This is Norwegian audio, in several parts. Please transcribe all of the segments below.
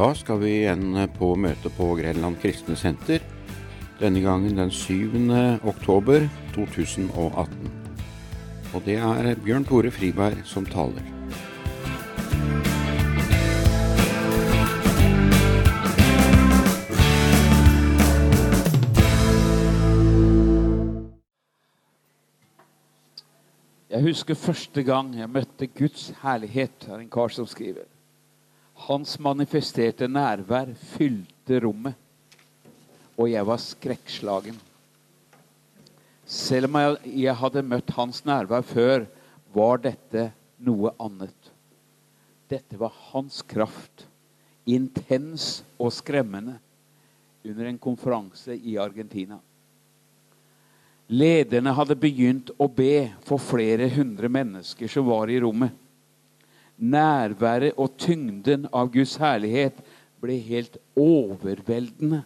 Da skal vi igjen på møte på Grenland kristne senter. Denne gangen den 7. oktober 2018. Og det er Bjørn Tore Friberg som taler. Jeg husker første gang jeg møtte Guds herlighet, er en kar som skriver. Hans manifesterte nærvær fylte rommet, og jeg var skrekkslagen. Selv om jeg hadde møtt hans nærvær før, var dette noe annet. Dette var hans kraft, intens og skremmende, under en konferanse i Argentina. Lederne hadde begynt å be for flere hundre mennesker som var i rommet. Nærværet og tyngden av Guds herlighet ble helt overveldende.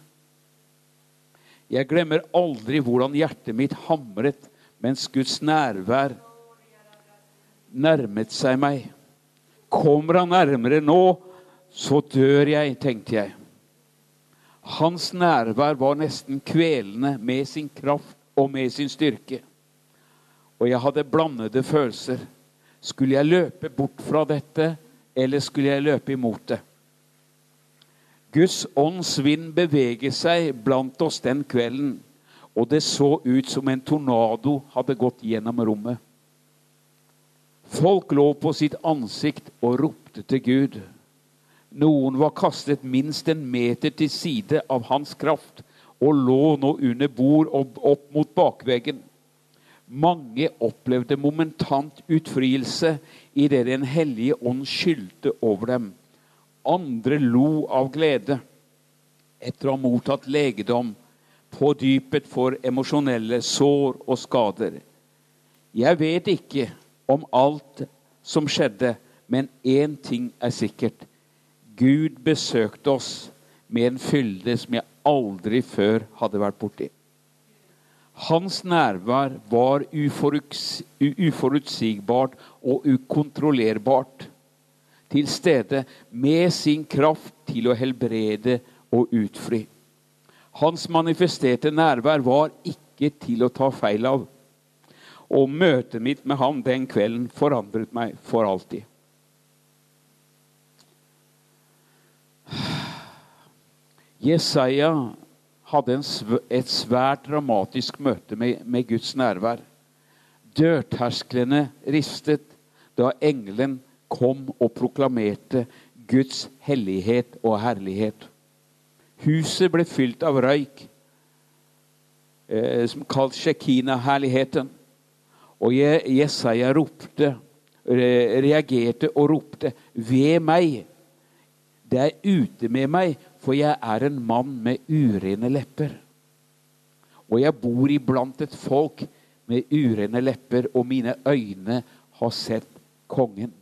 Jeg glemmer aldri hvordan hjertet mitt hamret mens Guds nærvær nærmet seg meg. Kommer han nærmere nå, så dør jeg, tenkte jeg. Hans nærvær var nesten kvelende med sin kraft og med sin styrke. Og jeg hadde blandede følelser. Skulle jeg løpe bort fra dette, eller skulle jeg løpe imot det? Guds ånds vind beveger seg blant oss den kvelden, og det så ut som en tornado hadde gått gjennom rommet. Folk lå på sitt ansikt og ropte til Gud. Noen var kastet minst en meter til side av hans kraft og lå nå under bord og opp mot bakveggen. Mange opplevde momentant utfrielse idet Den hellige ånd skylte over dem. Andre lo av glede etter å ha mottatt legedom, på dypet for emosjonelle sår og skader. Jeg vet ikke om alt som skjedde, men én ting er sikkert. Gud besøkte oss med en fylde som jeg aldri før hadde vært borti. Hans nærvær var uforutsigbart og ukontrollerbart. Til stede med sin kraft til å helbrede og utfri. Hans manifesterte nærvær var ikke til å ta feil av. Og møtet mitt med ham den kvelden forandret meg for alltid. Jesaja hadde et svært dramatisk møte med, med Guds nærvær. Dørtersklene ristet da engelen kom og proklamerte Guds hellighet og herlighet. Huset ble fylt av røyk, eh, som kalt Shekina-herligheten. Og Jesaja ropte, reagerte og ropte, 'Ved meg! Det er ute med meg, for jeg er en mann med urene lepper. Og jeg bor iblant et folk med urene lepper, og mine øyne har sett kongen.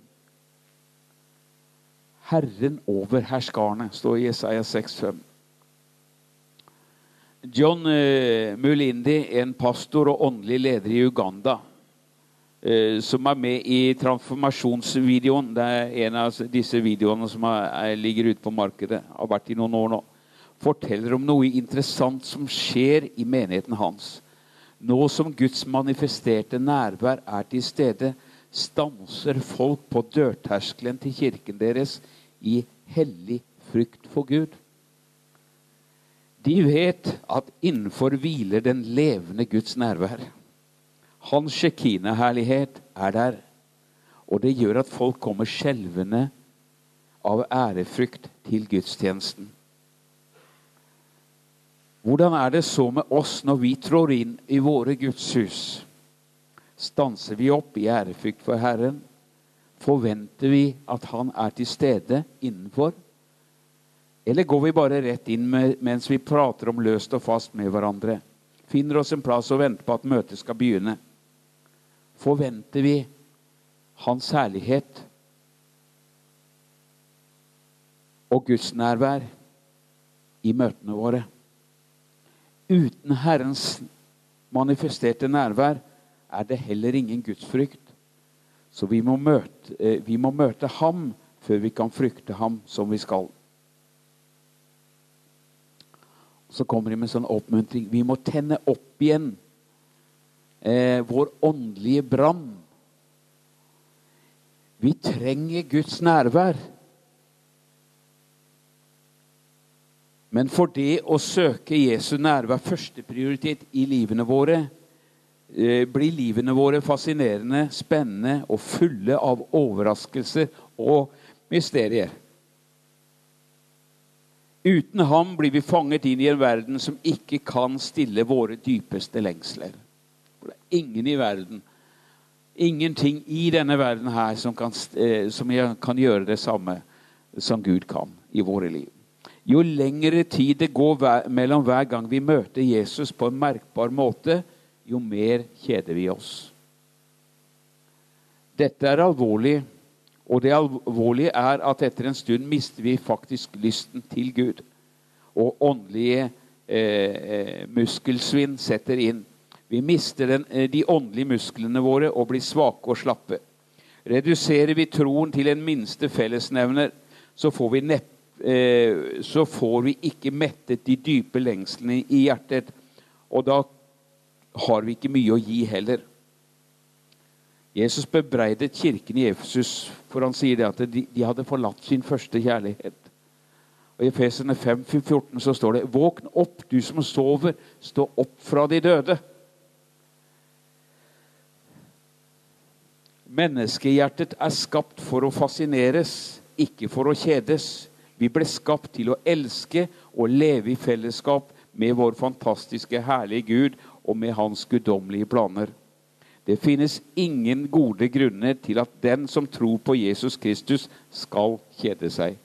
Herren over herskarene, står i Jesaja 6,5. John uh, Mulindi, en pastor og åndelig leder i Uganda, Eh, som er med i transformasjonsvideoen. Det er en av disse videoene som er, ligger ute på markedet. Har vært i noen år nå. Forteller om noe interessant som skjer i menigheten hans. Nå som Guds manifesterte nærvær er til stede, stanser folk på dørterskelen til kirken deres i hellig frykt for Gud. De vet at innenfor hviler den levende Guds nærvær. Hans Shekina-herlighet er der. Og det gjør at folk kommer skjelvende av ærefrykt til gudstjenesten. Hvordan er det så med oss når vi trår inn i våre gudshus? Stanser vi opp i ærefrykt for Herren? Forventer vi at Han er til stede innenfor? Eller går vi bare rett inn med, mens vi prater om løst og fast med hverandre? Finner oss en plass og venter på at møtet skal begynne? Forventer vi Hans herlighet og Guds nærvær i møtene våre. Uten Herrens manifesterte nærvær er det heller ingen gudsfrykt. Så vi må, møte, eh, vi må møte ham før vi kan frykte ham som vi skal. Så kommer de med sånn oppmuntring. Vi må tenne opp igjen eh, vår åndelige brann. Vi trenger Guds nærvær. Men for det å søke Jesu nærvær førsteprioritet i livene våre, eh, blir livene våre fascinerende, spennende og fulle av overraskelser og mysterier. Uten ham blir vi fanget inn i en verden som ikke kan stille våre dypeste lengsler. Ingen i verden, ingenting i denne verden her som kan, eh, som kan gjøre det samme som Gud kan i våre liv. Jo lengre tid det går mellom hver gang vi møter Jesus på en merkbar måte, jo mer kjeder vi oss. Dette er alvorlig og det alvorlige er at etter en stund mister vi faktisk lysten til Gud. Og åndelige eh, eh, muskelsvinn setter inn. Vi mister den, eh, de åndelige musklene våre og blir svake og slappe. Reduserer vi troen til en minste fellesnevner, så får vi, nepp, eh, så får vi ikke mettet de dype lengslene i hjertet. Og da har vi ikke mye å gi heller. Jesus bebreidet kirken i Efesus, for han sier det at de, de hadde forlatt sin første kjærlighet. Og I Efesene 5, 14 så står det Våkn opp, du som sover, stå opp fra de døde. Menneskehjertet er skapt for å fascineres, ikke for å kjedes. Vi ble skapt til å elske og leve i fellesskap med vår fantastiske, herlige Gud og med hans guddommelige planer. Det finnes ingen gode grunner til at den som tror på Jesus Kristus, skal kjede seg.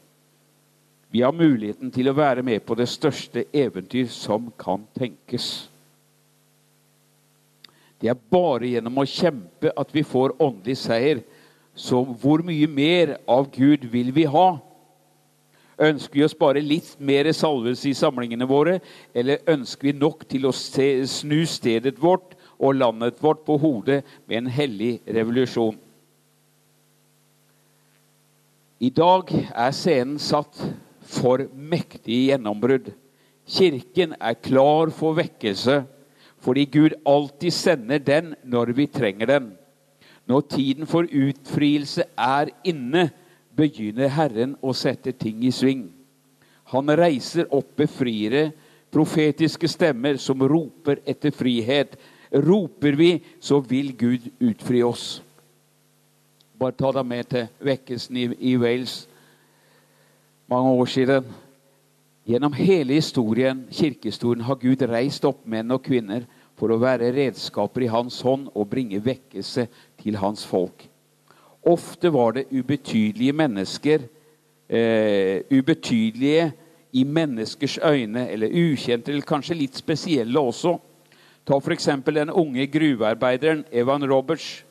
Vi har muligheten til å være med på det største eventyr som kan tenkes. Det er bare gjennom å kjempe at vi får åndelig seier. Så hvor mye mer av Gud vil vi ha? Ønsker vi oss bare litt mer salvelse i samlingene våre, eller ønsker vi nok til å se, snu stedet vårt og landet vårt på hodet med en hellig revolusjon. I dag er scenen satt for mektige gjennombrudd. Kirken er klar for vekkelse fordi Gud alltid sender den når vi trenger den. Når tiden for utfrielse er inne, begynner Herren å sette ting i sving. Han reiser opp befriere, profetiske stemmer som roper etter frihet, Roper vi, så vil Gud utfri oss. Bare ta deg med til vekkelsen i, i Wales mange år siden. Gjennom hele historien, kirkehistorien har Gud reist opp menn og kvinner for å være redskaper i hans hånd og bringe vekkelse til hans folk. Ofte var det ubetydelige mennesker, eh, ubetydelige i menneskers øyne, eller ukjente, eller kanskje litt spesielle også. Ta f.eks. den unge gruvearbeideren Evan Roberts.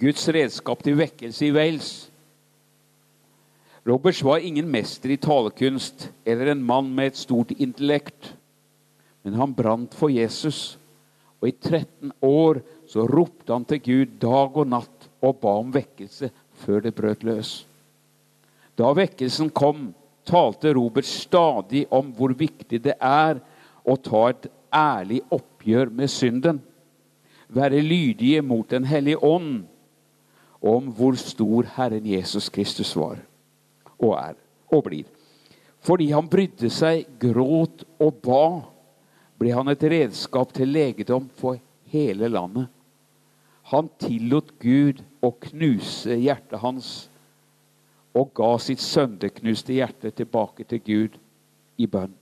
Guds redskap til vekkelse i Wales. Roberts var ingen mester i talekunst eller en mann med et stort intellekt. Men han brant for Jesus, og i 13 år så ropte han til Gud dag og natt og ba om vekkelse før det brøt løs. Da vekkelsen kom, talte Robert stadig om hvor viktig det er å ta et ærlig oppgjør med synden. Være lydige mot Den hellige ånd. Om hvor stor Herren Jesus Kristus var og er og blir. Fordi han brydde seg, gråt og ba, ble han et redskap til legedom for hele landet. Han tillot Gud å knuse hjertet hans og ga sitt sønderknuste hjerte tilbake til Gud i bønn.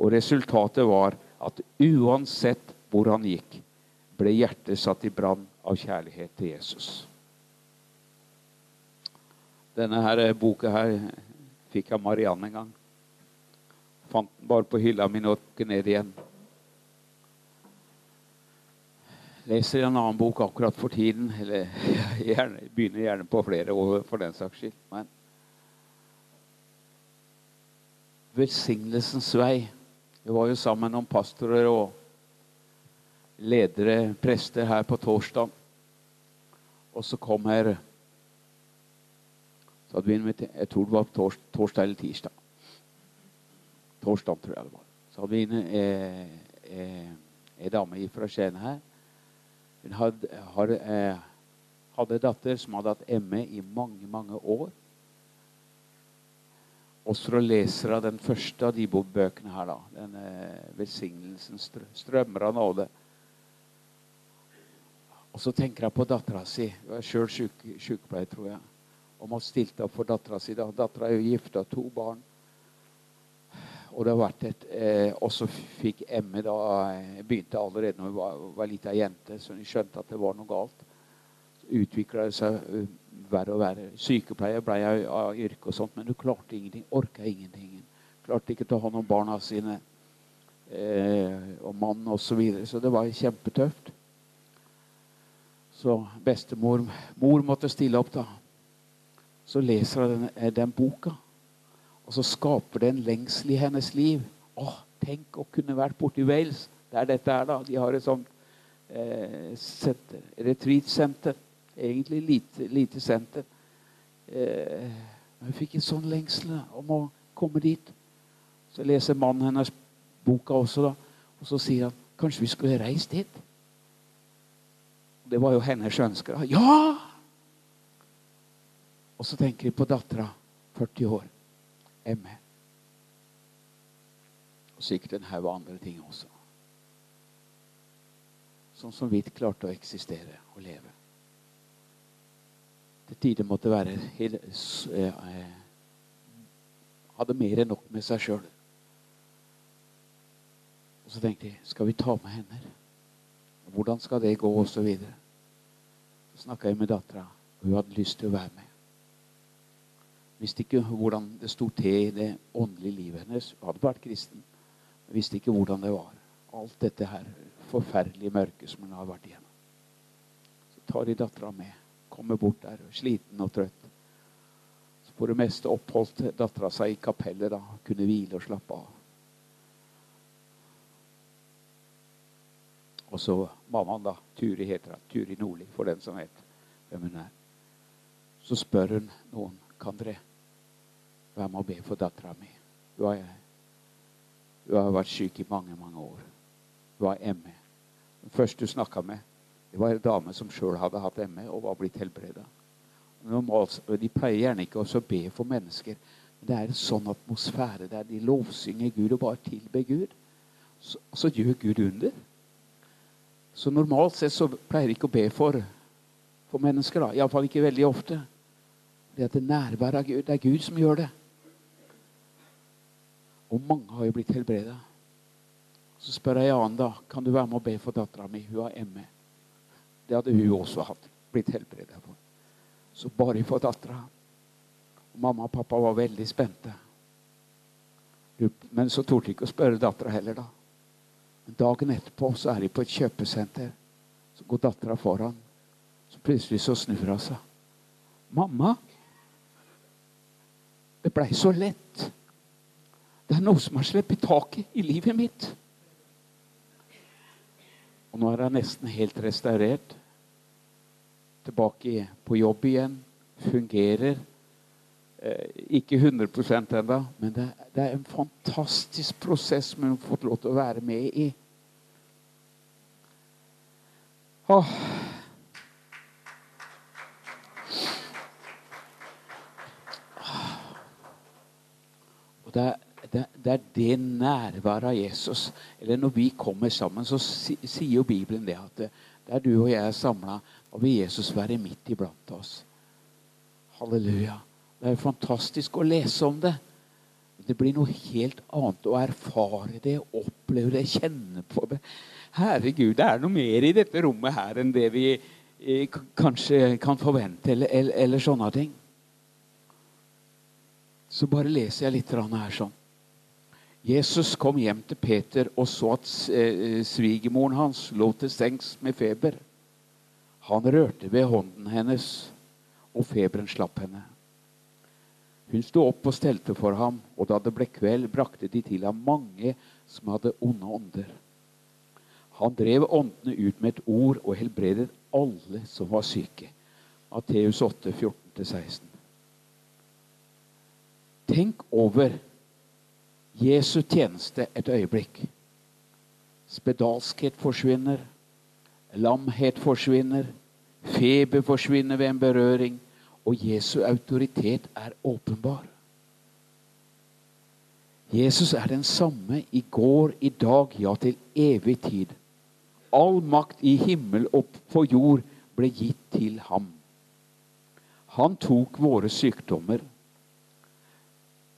Og resultatet var at uansett hvor han gikk, ble hjertet satt i brann av kjærlighet til Jesus. Denne her boka her fikk jeg Marianne en gang. Fant den bare på hylla mi og gikk ned igjen. Leser en annen bok akkurat for tiden. Eller gjerne, begynner gjerne på flere år for den saks skyld. Men velsignelsens vei vi var jo sammen om pastorer og ledere, prester, her på torsdag. Og så kom her så hadde vi invitert, Jeg tror det var tors, torsdag eller tirsdag. Torsdag, tror jeg det var. Så Sabine er, eh, er dame fra Skien her. Hun hadde, hadde, eh, hadde datter som hadde hatt ME i mange, mange år. Og så leser av den første av de bøkene her, da. Den eh, 'Velsignelsen strømmer av nåde'. Og så tenker jeg på dattera si. Hun er sjøl sykepleier, tror jeg. Og må stilte opp for dattera si. Dattera er jo gifta, to barn. Og det har vært et eh, Og så fikk Emme da eh, Begynte allerede når hun var, var lita jente, så hun skjønte at det var noe galt. Utvikla seg uh, verre og verre. Sykepleier ble jeg av yrke og sånt, men hun klarte ingenting. Orka ingenting. Klarte ikke å ta hånd om barna sine eh, og mannen osv. Så, videre. så det var kjempetøft. Så bestemor mor måtte stille opp, da. Så leser hun den, eh, den boka. Og så skaper det en lengsel i hennes liv. Åh, tenk å kunne vært borti Wales. Der dette er, da. De har et sånt eh, retreat-senter. Egentlig lite, lite senter. Eh, hun fikk en sånn lengsel om å komme dit. Så leser mannen hennes boka også, da. Og så sier han kanskje vi skulle reist dit. Det var jo hennes ønske. Ja! Og så tenker de på dattera, 40 år med. Og sikkert en haug andre ting også. Sånn som vi klarte å eksistere og leve. Til tider måtte være eh, Hadde mer enn nok med seg sjøl. Og så tenkte jeg skal vi ta med henne? Hvordan skal det gå? Og så videre. Så snakka jeg med dattera, og hun hadde lyst til å være med. Visste ikke hvordan det sto til i det åndelige livet hennes. Hun hadde vært kristen, visste ikke hvordan det var. Alt dette her forferdelige mørket som hun har vært igjennom. Så tar de dattera med. Kommer bort der, sliten og trøtt. Så for det meste oppholdt dattera seg i kapellet. da, Kunne hvile og slappe av. Og så mammaen, da. Turi heter hun. Turi Nordli, for den som vet hvem hun er. Så spør hun noen kan dere være med og be for dattera mi. Hun har, har vært syk i mange, mange år. Hun har ME. Den første hun snakka med, det var en dame som sjøl hadde hatt ME og var blitt helbreda. De pleier gjerne ikke å be for mennesker. Men det er en sånn atmosfære der de lovsynger Gud og bare tilber Gud. Så, så gjør Gud under. Så normalt sett så pleier de ikke å be for, for mennesker. da. Iallfall ikke veldig ofte. Det er nærværet av Gud. Det er Gud som gjør det. Og mange har jo blitt helbreda. Så spør jeg Jan da, kan du være med og be for dattera mi. Hun har ME. Det hadde hun også hatt. Blitt helbreda for. Så bare for dattera. Mamma og pappa var veldig spente. Men så torde de ikke å spørre dattera heller, da. Men dagen etterpå så er de på et kjøpesenter. Så går dattera foran. Så plutselig så snur hun seg. 'Mamma, det blei så lett.' Det er noe som har sluppet taket i livet mitt. Og nå er jeg nesten helt restaurert. Tilbake på jobb igjen. Fungerer. Eh, ikke 100 ennå, men det, er en fantastisk prosess som hun har fått lov til å være med i. Åh. Og det er det, er det nærværet av Jesus. Eller når vi kommer sammen, så sier jo Bibelen det at der du og jeg er samla, vil Jesus være midt iblant oss. Halleluja. Det er fantastisk å lese om det. Det blir noe helt annet å erfare det, oppleve det, kjenne på det. Herregud, det er noe mer i dette rommet her enn det vi eh, kanskje kan forvente, eller, eller, eller sånne ting. Så bare leser jeg litt her sånn. Jesus kom hjem til Peter og så at eh, svigermoren hans lå til sengs med feber. Han rørte ved hånden hennes, og feberen slapp henne. Hun sto opp og stelte for ham, og da det ble kveld, brakte de til ham mange som hadde onde ånder. Han drev åndene ut med et ord og helbredet alle som var syke. Matteus 8, 14-16. Tenk over Jesu tjeneste et øyeblikk. Spedalskhet forsvinner. Lamhet forsvinner. Feber forsvinner ved en berøring. Og Jesu autoritet er åpenbar. Jesus er den samme i går, i dag, ja, til evig tid. All makt i himmel og på jord ble gitt til ham. Han tok våre sykdommer,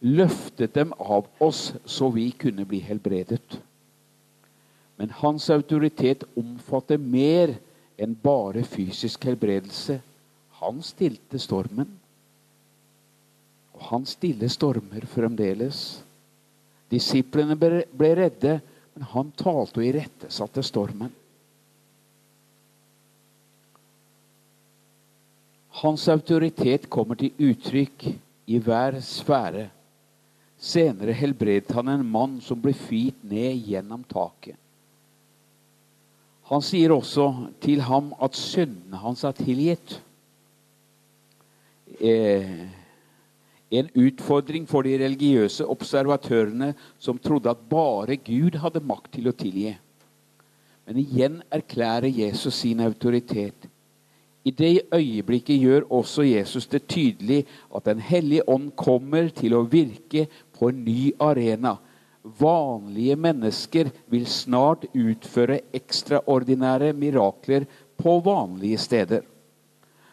løftet dem av oss så vi kunne bli helbredet. Men hans autoritet omfatter mer enn bare fysisk helbredelse. Han stilte stormen. Og han stiller stormer fremdeles. Disiplene ble redde, men han talte og irettesatte stormen. Hans autoritet kommer til uttrykk i hver sfære. Senere helbredet han en mann som ble fyrt ned gjennom taket. Han sier også til ham at syndene hans er tilgitt. Eh, en utfordring for de religiøse observatørene som trodde at bare Gud hadde makt til å tilgi. Men igjen erklærer Jesus sin autoritet. I det øyeblikket gjør også Jesus det tydelig at Den hellige ånd kommer til å virke på en ny arena. Vanlige mennesker vil snart utføre ekstraordinære mirakler på vanlige steder.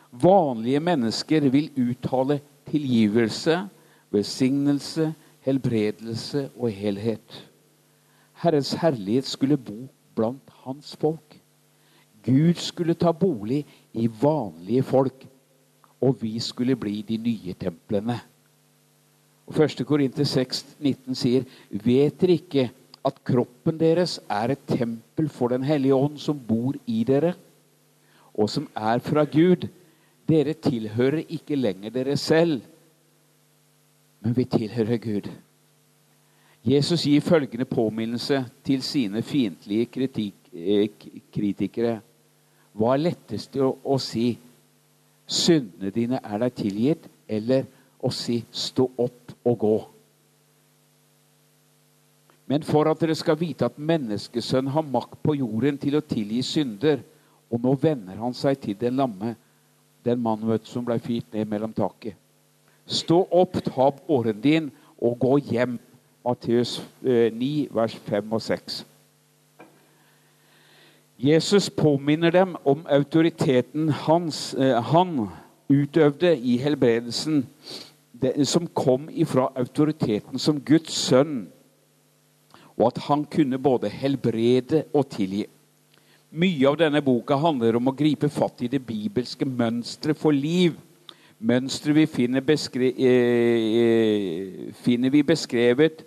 Vanlige mennesker vil uttale tilgivelse, velsignelse, helbredelse og helhet. Herrens herlighet skulle bo blant hans folk. Gud skulle ta bolig i vanlige folk, og vi skulle bli de nye templene. Og 1. Korinter 6, 19 sier, vet dere ikke at kroppen deres er et tempel for Den hellige ånd som bor i dere, og som er fra Gud? Dere tilhører ikke lenger dere selv, men vi tilhører Gud. Jesus gir følgende påminnelse til sine fiendtlige eh, kritikere. Hva er lettest å si? Syndene dine er deg tilgitt, eller å si 'stå opp og gå'? Men for at dere skal vite at menneskesønnen har makt på jorden til å tilgi synder, og nå vender han seg til den lamme, den mannen som ble fyrt ned mellom taket. Stå opp, ta båren din og gå hjem. Matteus 9, eh, vers 5 og 6. Jesus påminner dem om autoriteten hans, eh, han utøvde i helbredelsen, som kom ifra autoriteten som Guds sønn, og at han kunne både helbrede og tilgi. Mye av denne boka handler om å gripe fatt i det bibelske mønsteret for liv. Mønsteret vi finner, beskre eh, eh, finner vi beskrevet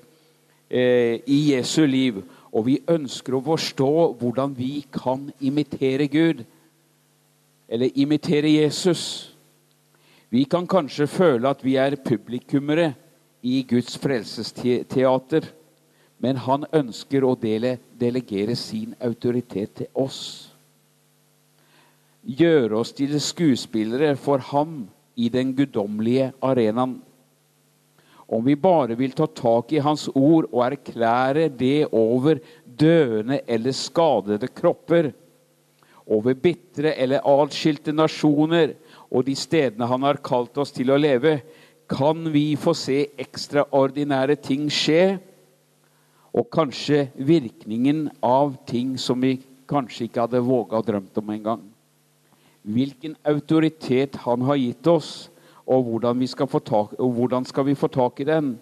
eh, i Jesu liv. Og vi ønsker å forstå hvordan vi kan imitere Gud, eller imitere Jesus. Vi kan kanskje føle at vi er publikummere i Guds frelsesteater, men han ønsker å dele, delegere sin autoritet til oss. Gjøre oss til skuespillere for ham i den guddommelige arenaen. Om vi bare vil ta tak i Hans ord og erklære det over døende eller skadede kropper, over bitre eller atskilte nasjoner og de stedene Han har kalt oss til å leve, kan vi få se ekstraordinære ting skje, og kanskje virkningen av ting som vi kanskje ikke hadde våga å drømt om engang. Hvilken autoritet Han har gitt oss, og hvordan, skal tak, og hvordan skal vi få tak i den?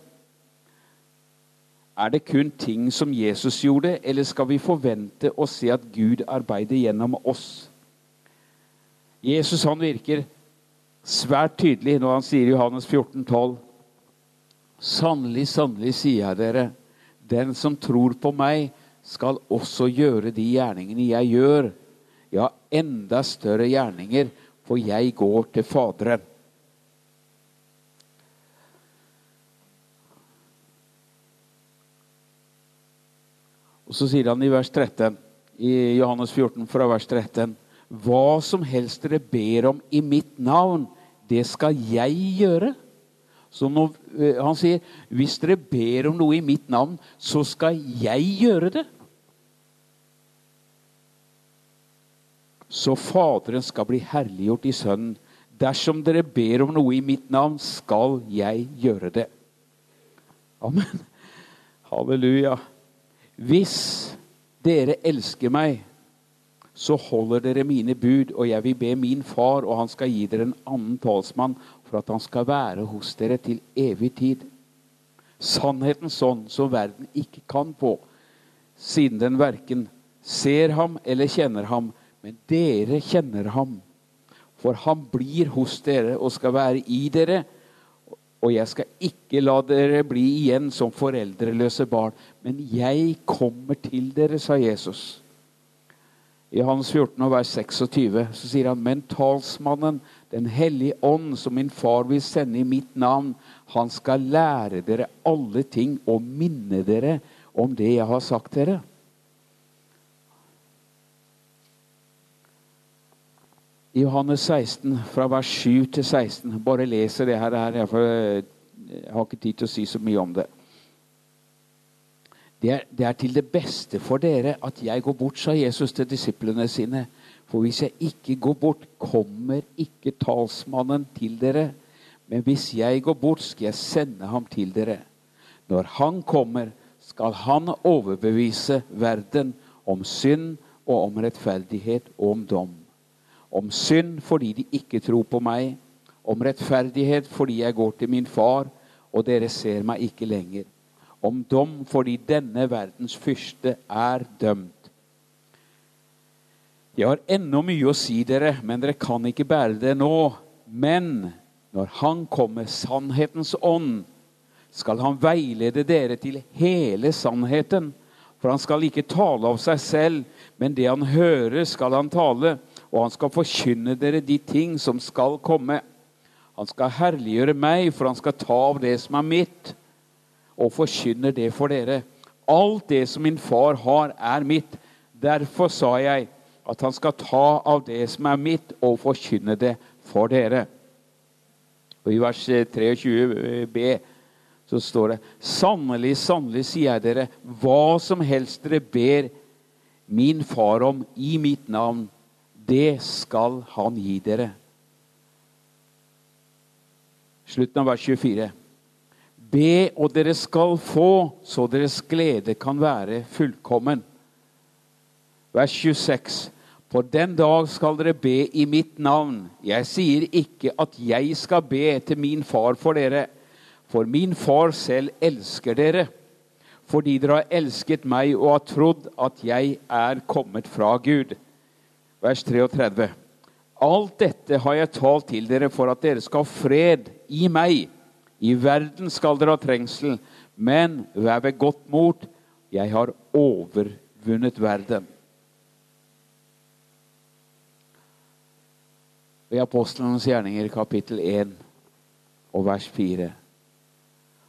Er det kun ting som Jesus gjorde, eller skal vi forvente å se at Gud arbeider gjennom oss? Jesus han virker svært tydelig når han sier i Johannes 14, 12, Sannelig, sannelig sier jeg dere, den som tror på meg, skal også gjøre de gjerningene jeg gjør. Ja, enda større gjerninger, for jeg går til Faderen. Og Så sier han i vers 13, i Johannes 14 fra vers 13.: Hva som helst dere ber om i mitt navn, det skal jeg gjøre, Så når, eh, han sier hvis dere ber om noe i mitt navn, så skal jeg gjøre det. Så Faderen skal bli herliggjort i Sønnen. Dersom dere ber om noe i mitt navn, skal jeg gjøre det. Amen. Halleluja. Hvis dere elsker meg, så holder dere mine bud, og jeg vil be min far, og han skal gi dere en annen talsmann, for at han skal være hos dere til evig tid. Sannheten sånn som verden ikke kan på, siden den verken ser ham eller kjenner ham, men dere kjenner ham. For han blir hos dere og skal være i dere. Og jeg skal ikke la dere bli igjen som foreldreløse barn, men jeg kommer til dere, sa Jesus. I Hans 14, vers 26 så sier han, men talsmannen, Den hellige ånd, som min far vil sende i mitt navn, han skal lære dere alle ting og minne dere om det jeg har sagt dere. I Johannes 16, fra vers 7 til 16. Bare leser det her. Jeg har ikke tid til å si så mye om det. Det er, det er, til det beste for dere at jeg går bort, sa Jesus til disiplene sine. For hvis jeg ikke går bort, kommer ikke talsmannen til dere. Men hvis jeg går bort, skal jeg sende ham til dere. Når han kommer, skal han overbevise verden om synd og om rettferdighet og om dom. Om synd fordi de ikke tror på meg, om rettferdighet fordi jeg går til min far, og dere ser meg ikke lenger. Om dom fordi denne verdens fyrste er dømt. Jeg har ennå mye å si dere, men dere kan ikke bære det nå. Men når Han kommer, sannhetens ånd, skal Han veilede dere til hele sannheten. For han skal ikke tale av seg selv, men det han hører, skal han tale og han skal forkynne dere de ting som skal komme. Han skal herliggjøre meg, for han skal ta av det som er mitt, og forkynner det for dere. Alt det som min far har, er mitt. Derfor sa jeg at han skal ta av det som er mitt, og forkynne det for dere. Og I vers 23b så står det Sannelig, sannelig, sier jeg dere, hva som helst dere ber min far om i mitt navn, det skal han gi dere. Slutten av vers 24. Be, og dere skal få, så deres glede kan være fullkommen. Vers 26. På den dag skal dere be i mitt navn. Jeg sier ikke at jeg skal be til min far for dere, for min far selv elsker dere, fordi dere har elsket meg og har trodd at jeg er kommet fra Gud vers 33. Alt dette har jeg talt til dere for at dere skal ha fred i meg. I verden skal dere ha trengsel, men vær ved godt mot. Jeg har overvunnet verden. I Apostlenes gjerninger, kapittel 1 og vers 4.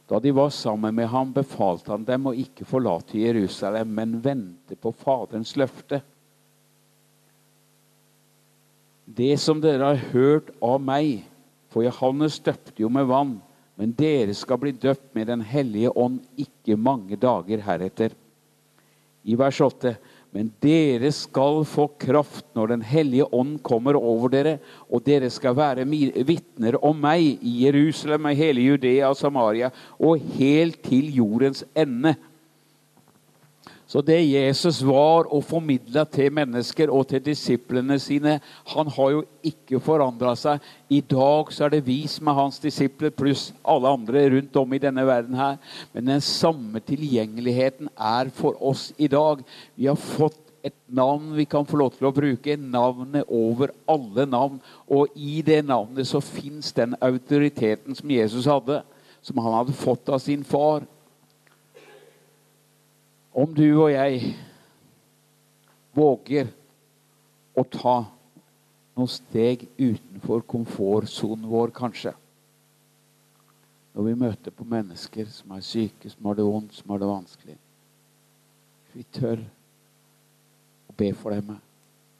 Da de var sammen med ham, befalte han dem å ikke forlate Jerusalem, men vente på Faderens løfte det som dere har hørt av meg. For Johannes døpte jo med vann, men dere skal bli døpt med Den hellige ånd ikke mange dager heretter. I vers 8.: Men dere skal få kraft når Den hellige ånd kommer over dere, og dere skal være vitner om meg i Jerusalem, og hele Judea og Samaria og helt til jordens ende. Så det Jesus var og formidla til mennesker og til disiplene sine, han har jo ikke forandra seg. I dag så er det vi som er hans disipler, pluss alle andre rundt om i denne verden her. Men den samme tilgjengeligheten er for oss i dag. Vi har fått et navn vi kan få lov til å bruke, navnet over alle navn. Og i det navnet så fins den autoriteten som Jesus hadde, som han hadde fått av sin far. Om du og jeg våger å ta noen steg utenfor komfortsonen vår, kanskje Når vi møter på mennesker som er syke, som har det vondt, som har det vanskelig Vi tør å be for dem,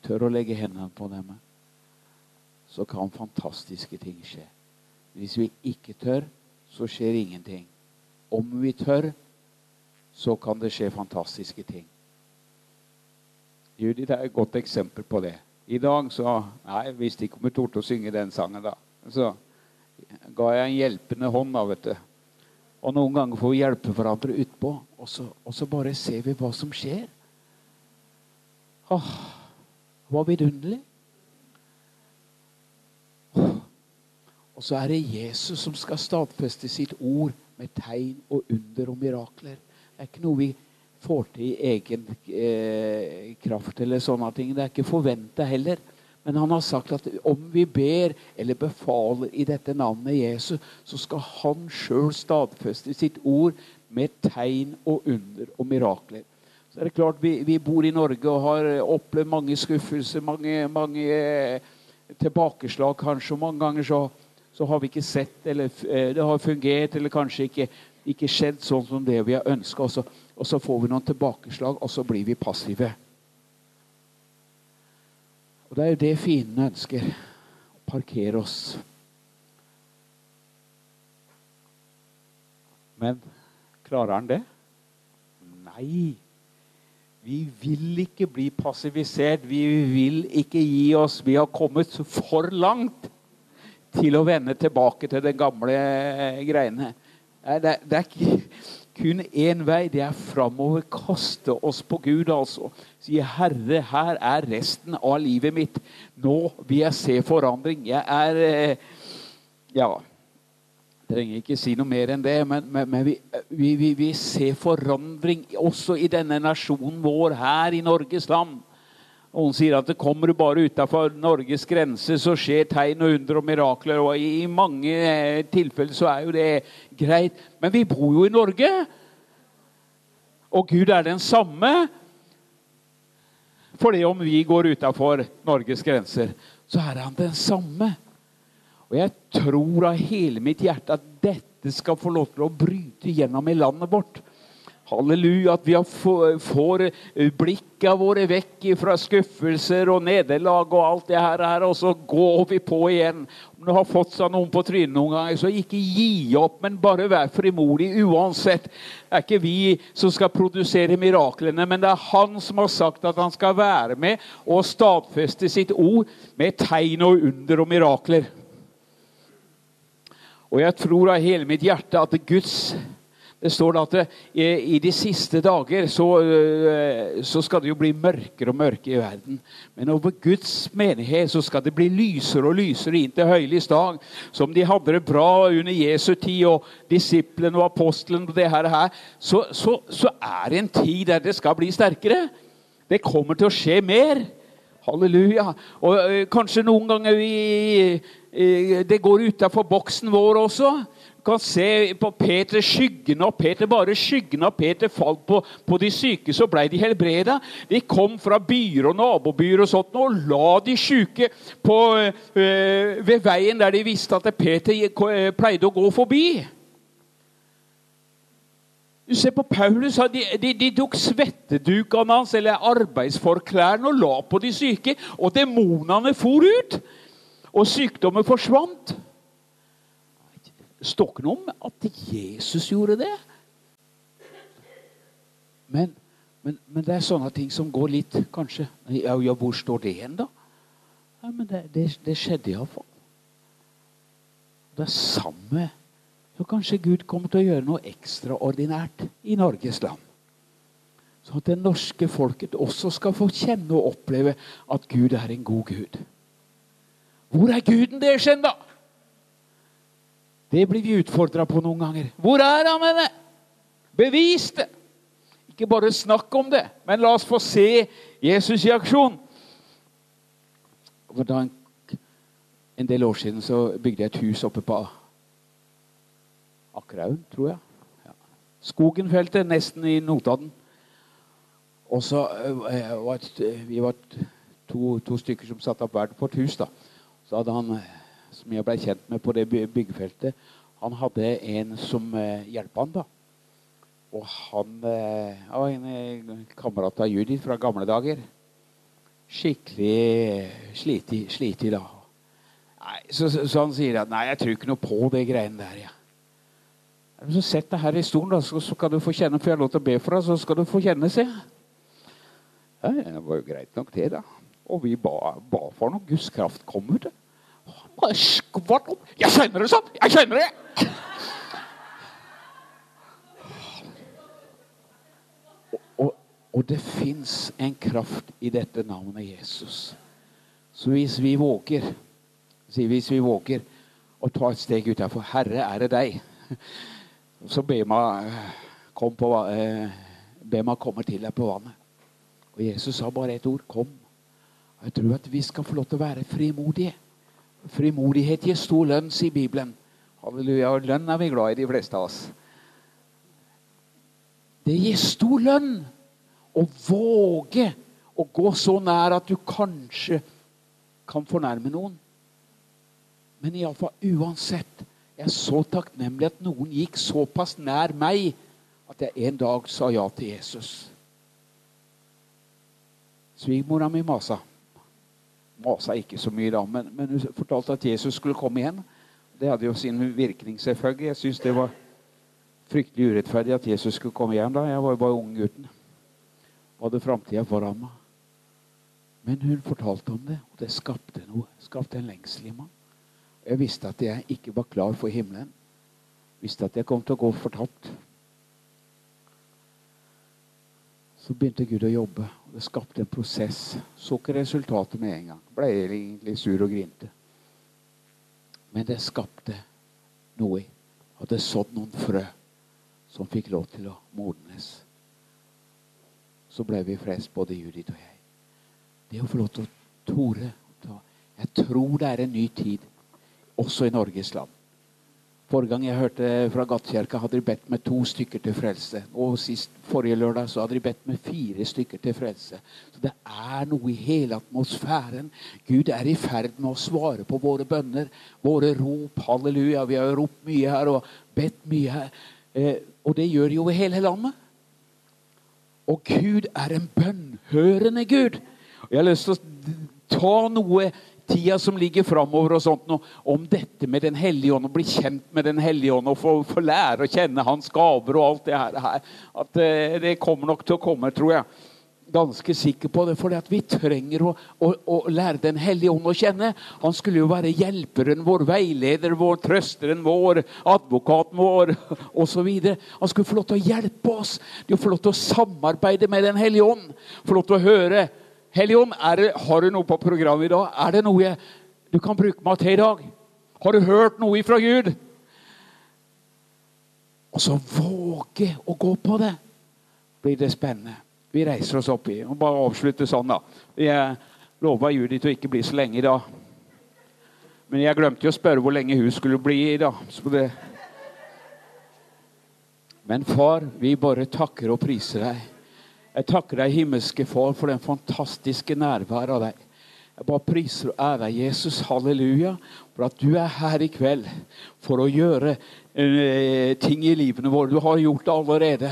tør å legge hendene på dem, så kan fantastiske ting skje. Hvis vi ikke tør, så skjer ingenting. Om vi tør, så kan det skje fantastiske ting. Judith er et godt eksempel på det. I dag så Nei, hvis de kommer om torde å synge den sangen da. Så ga jeg en hjelpende hånd, da, vet du. Og noen ganger får vi hjelpe hverandre utpå, og og så bare ser vi hva som skjer. Åh, hva vidunderlig. Og så er det Jesus som skal stadfeste sitt ord med tegn og under og mirakler. Er ikke noe vi får til i egen eh, kraft eller sånne ting. Det er ikke forventa heller. Men han har sagt at om vi ber eller befaler i dette navnet Jesus, så skal han sjøl stadfeste sitt ord med tegn og under og mirakler. Så er det klart, Vi, vi bor i Norge og har opplevd mange skuffelser, mange, mange eh, tilbakeslag kanskje. Og mange ganger så så har vi ikke sett eller eh, det har fungert eller kanskje ikke, ikke skjedd sånn som det vi har ønska. Og, og, så får vi noen tilbakeslag, og så blir vi passive. Og det er jo det fienden ønsker. Å parkere oss. Men klarer han det? Nei. Vi vil ikke bli passivisert. Vi vil ikke gi oss. Vi har kommet for langt til å vende tilbake til de gamle greiene. Det, det er ikke kun én vei. Det er framover. Kaste oss på Gud, altså. Si, 'Herre, her er resten av livet mitt. Nå vil jeg se forandring.' Jeg er eh, Ja. Trenger ikke si noe mer enn det, men, men, men vi, vi, vi, ser forandring også i denne nasjonen vår her i Norges land. Noen sier at det kommer du bare utafor Norges grense, så skjer tegn og under og mirakler. Og i mange eh, tilfeller så er jo det greit. Men vi bor jo i Norge. Og Gud er den samme. For det om vi går utafor Norges grenser, så er han den samme. Og jeg tror av hele mitt hjerte at dette skal få lov til å bryte gjennom i landet vårt. Halleluja, at vi får eh, blikka våre vekk fra skuffelser og nederlag og alt det her, og så går vi på igjen. Om du har fått seg noen på trynet noen ganger, så ikke gi opp, men bare vær frimodig uansett. Det er ikke vi som skal produsere miraklene, men det er Han som har sagt at han skal være med og stadfeste sitt ord med tegn og under og mirakler. Og jeg tror av hele mitt hjerte at Guds det står at det, i de siste dager så, øh, så, skal det jo bli mørkere og mørkere i verden. Men over Guds menighet så skal det bli lysere og lysere inn til høylys dag. Som de hadde det bra under Jesu tid og disiplene og apostlene og det her, så, så, så er det en tid der det skal bli sterkere. Det kommer til å skje mer. Halleluja. Og ø, kanskje noen ganger vi, ø, det går utafor boksen vår også kan se på Peter skyggene av Peter. Bare skyggene av Peter falt på, på de syke, så ble de helbreda. De kom fra byer og nabobyer og sånt, og la de syke øh, ved veien der de visste at Peter øh, pleide å gå forbi. Du ser på Paulus, de, de, de tok svettedukene hans eller arbeidsforklærne og la på de syke. Og demonene for ut, og sykdommen forsvant. Noe om at Jesus gjorde det. Men, men, men, det er sånne ting som går litt, kanskje Ja, ja hvor står det igjen, da? Ja, men det, det, det skjedde iallfall. Det er samme Så kanskje Gud kommer til å gjøre noe ekstraordinært i Norges land. Sånn at det norske folket også skal få kjenne og oppleve at Gud er en god Gud. Hvor er Guden deres hen, da? Det blir vi utfordra på noen ganger. Hvor er han henne? Bevis det! Ikke bare snakk om det, men la oss få se Jesus i aksjon. For da en, en del år siden så bygde jeg et hus oppe på Akerhaugen, tror jeg. Ja. Skogenfeltet, nesten i Notodden. Og så uh, var vi var to, to, stykker som satte opp hvert vårt hus. da. Så hadde han som jeg ble kjent med på det byggefeltet, han hadde en som uh, hjalp han da. Og han uh, var en uh, kamerat av Judith fra gamle dager. Skikkelig slitig, slitig da. Nei, så, så, så, han sier at 'nei, jeg tror ikke noe på det greiene der'. Ja. Så Sett deg her i stolen, da, så kan du få kjenne. for jeg har lov til å be for deg, så skal du få kjenne, se. Ja, det var jo greit nok, det, da. Og vi ba, ba for noe. Guds kraft kom ut. Bare opp. Jeg kjenner det sånn! Jeg kjenner det! Og, og, og det fins en kraft i dette navnet Jesus. Så hvis vi våger, hvis vi våger å ta et steg utafor Herre, er det deg? Så be meg kom på, eh, be meg komme til deg på vannet. Og Jesus sa bare ett ord 'kom'. Jeg tror at vi skal få lov til å være frimodige. Frimodighet gir stor lønn, sier Bibelen. Halleluja. Lønn er vi glad i, de fleste av oss. Det gir stor lønn å våge å gå så nær at du kanskje kan fornærme noen. Men iallfall uansett jeg er så takknemlig at noen gikk såpass nær meg at jeg en dag sa ja til Jesus. Svigermora mi masa. Masa ikke så mye da, men, men, hun fortalte at Jesus skulle komme igjen. Det hadde jo sin virkning, selvfølgelig. Jeg syns det var fryktelig urettferdig at Jesus skulle komme igjen da. Jeg var jo bare unggutten. Hadde framtida foran meg. Men hun fortalte om det, og det skapte noe. Skapte en lengsel i meg. Jeg visste at jeg ikke var klar for himmelen. Visste at jeg kom til å gå fortapt. Så begynte Gud å jobbe, og det skapte en prosess. Så ikke resultatet med en gang. Ble egentlig sur og grinte. Men det skapte noe. Hadde sådd noen frø som fikk lov til å modnes. Så ble vi frelst, både Judith og jeg. Det å få lov til å tore Jeg tror det er en ny tid, også i Norges land. Forrige gang jeg hørte fra Gattkirka, hadde de bedt med to stykker til frelse. Og sist forrige lørdag så hadde de bedt med fire stykker til frelse. Så det er noe i hele atmosfæren. Gud er i ferd med å svare på våre bønner, våre rop. Halleluja. Vi har jo ropt mye her og bedt mye her. Eh, og det gjør de over hele landet. Og Gud er en bønnhørende Gud. Og jeg har lyst til å ta noe tida som ligger framover, og sånt, om dette med Den hellige ånd, å bli kjent med Den hellige ånd og få, få lære å kjenne hans gaver og alt det her. At uh, det kommer nok til å komme, tror jeg. Ganske sikker på det, for vi trenger å, å, å, lære Den hellige ånd å kjenne. Han skulle jo være hjelperen vår, veileder vår, trøsteren vår, advokaten vår osv. Han skulle få lov til å hjelpe oss, de få lov til å samarbeide med Den hellige ånd. Få lov til å høre Helligånd, har du noe på programmet i dag? Er det noe jeg, du kan bruke meg til i dag? Har du hørt noe ifra Gud? Og så våge å gå på det. Blir det spennende. Vi reiser oss opp i og bare avslutte sånn, da. Jeg lova Judith å ikke bli så lenge i dag. Men jeg glemte jo å spørre hvor lenge hun skulle bli i dag. Men far, vi bare takker og priser deg. Jeg takker deg, himmelske Far, for den fantastiske nærværet av deg. Jeg bare priser og ærer deg, Jesus, halleluja, for at du er her i kveld for å gjøre uh, ting i livene våre. Du har gjort det allerede.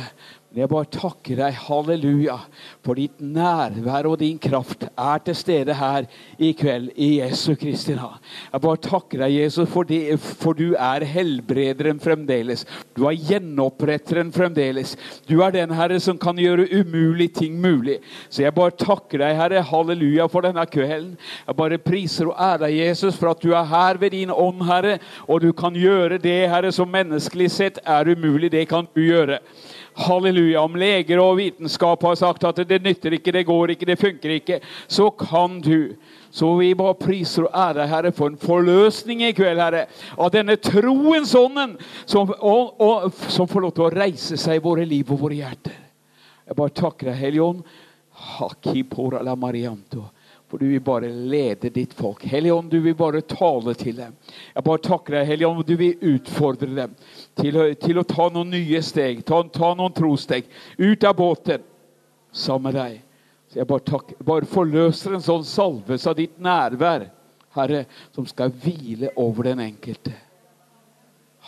Jeg bare takker deg, halleluja, for ditt nærvær og din kraft er til stede her i kveld i Jesu Kristi navn. Jeg bare takker deg, Jesus, for, det, for, du er helbrederen fremdeles. Du er gjenoppretteren fremdeles. Du er den Herre som kan gjøre umulige ting mulig. Så jeg bare takker deg, Herre, halleluja, for denne kvelden. Jeg bare priser og ærer Jesus, for at du er her ved din ånd, Herre, og du kan gjøre det, Herre, som menneskelig sett er umulig. Det kan du gjøre. Halleluja. Om leger og vitenskap har sagt at det nytter ikke, det går ikke, det funker ikke, så kan du. Så vi bare priser og ærer Herre for en forløsning i kveld, Herre. Av denne troens ånden som, og, og, som får lov til å reise seg i våre liv og våre hjerter. Jeg bare takker deg, Hellige Ånd. For du vil bare lede ditt folk. Hellige Ånd, du vil bare tale til dem. Jeg bare takker deg, Hellige Ånd, du vil utfordre dem til til å ta noen nye steg. Ta, ta noen trosteg. Ut av båten sammen med deg. Så jeg bare, takker, bare forløser en sånn salvelse av ditt nærvær, Herre, som skal hvile over den enkelte.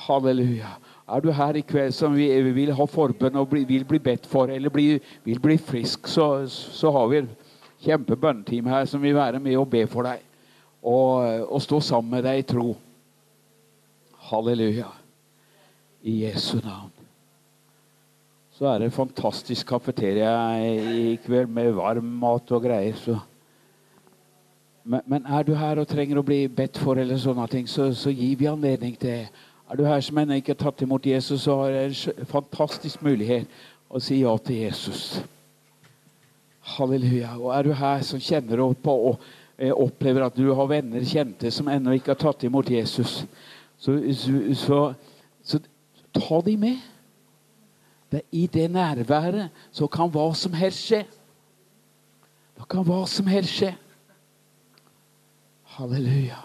Halleluja. Er du her i kveld som vil ha forbønn og vil bli bedt for, eller vil bli frisk, så, så har vi kjempebønneteam her som vil være med og be for deg. Og, og stå sammen med deg i tro. Halleluja. I Jesu navn. Så er det en fantastisk kafeteria i kveld med varm mat og greier. så... Men, men, er du her og trenger å bli bedt for, eller sånne ting, så, så gir vi anledning til det. Er du her som ennå ikke har tatt imot Jesus, så har du en fantastisk mulighet å si ja til Jesus. Halleluja. Og er du her som kjenner på og eh, opplever at du har venner, kjente, som ennå ikke har tatt imot Jesus, så, så, så ta de med. Det I det nærværet så kan hva som helst skje. Da kan hva som helst skje. Halleluja.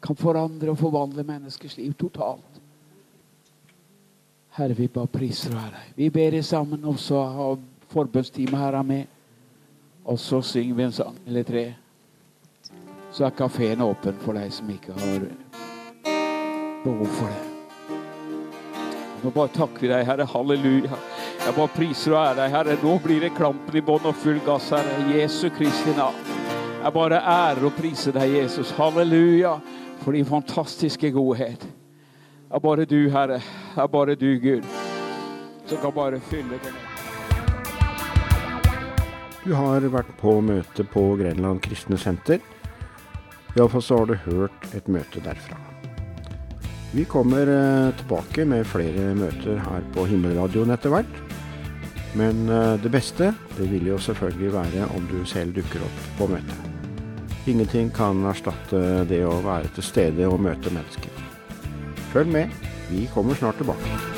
Kan forandre og forvandle menneskers liv totalt. Herre, vi bare priser ærer Vi ber deg sammen, og så forbønnsteamet her med. Og så synger vi en sang eller tre. Så er kafeen åpen for deg som ikke har behov for det. Nå bare takker vi deg, Herre. Halleluja. Jeg bare priser og ærer deg, Herre. Nå blir det klampen i bånn og full gass, Herre. Jesu Kristi navn. Jeg bare ærer og priser deg, Jesus. Halleluja, for din fantastiske godhet. Det er bare du, Herre. Det er bare du, Gud, som kan bare fylle det. Du har vært på møte på Grenland kristne senter. Iallfall så har du hørt et møte derfra. Vi kommer eh, tilbake med flere møter her på Himmelradioen etter hvert. Men eh, det beste det vil jo selvfølgelig være om du selv dukker opp på møtet. Ingenting kan erstatte det å være til stede og møte mennesker. Følg med, vi kommer snart tilbake.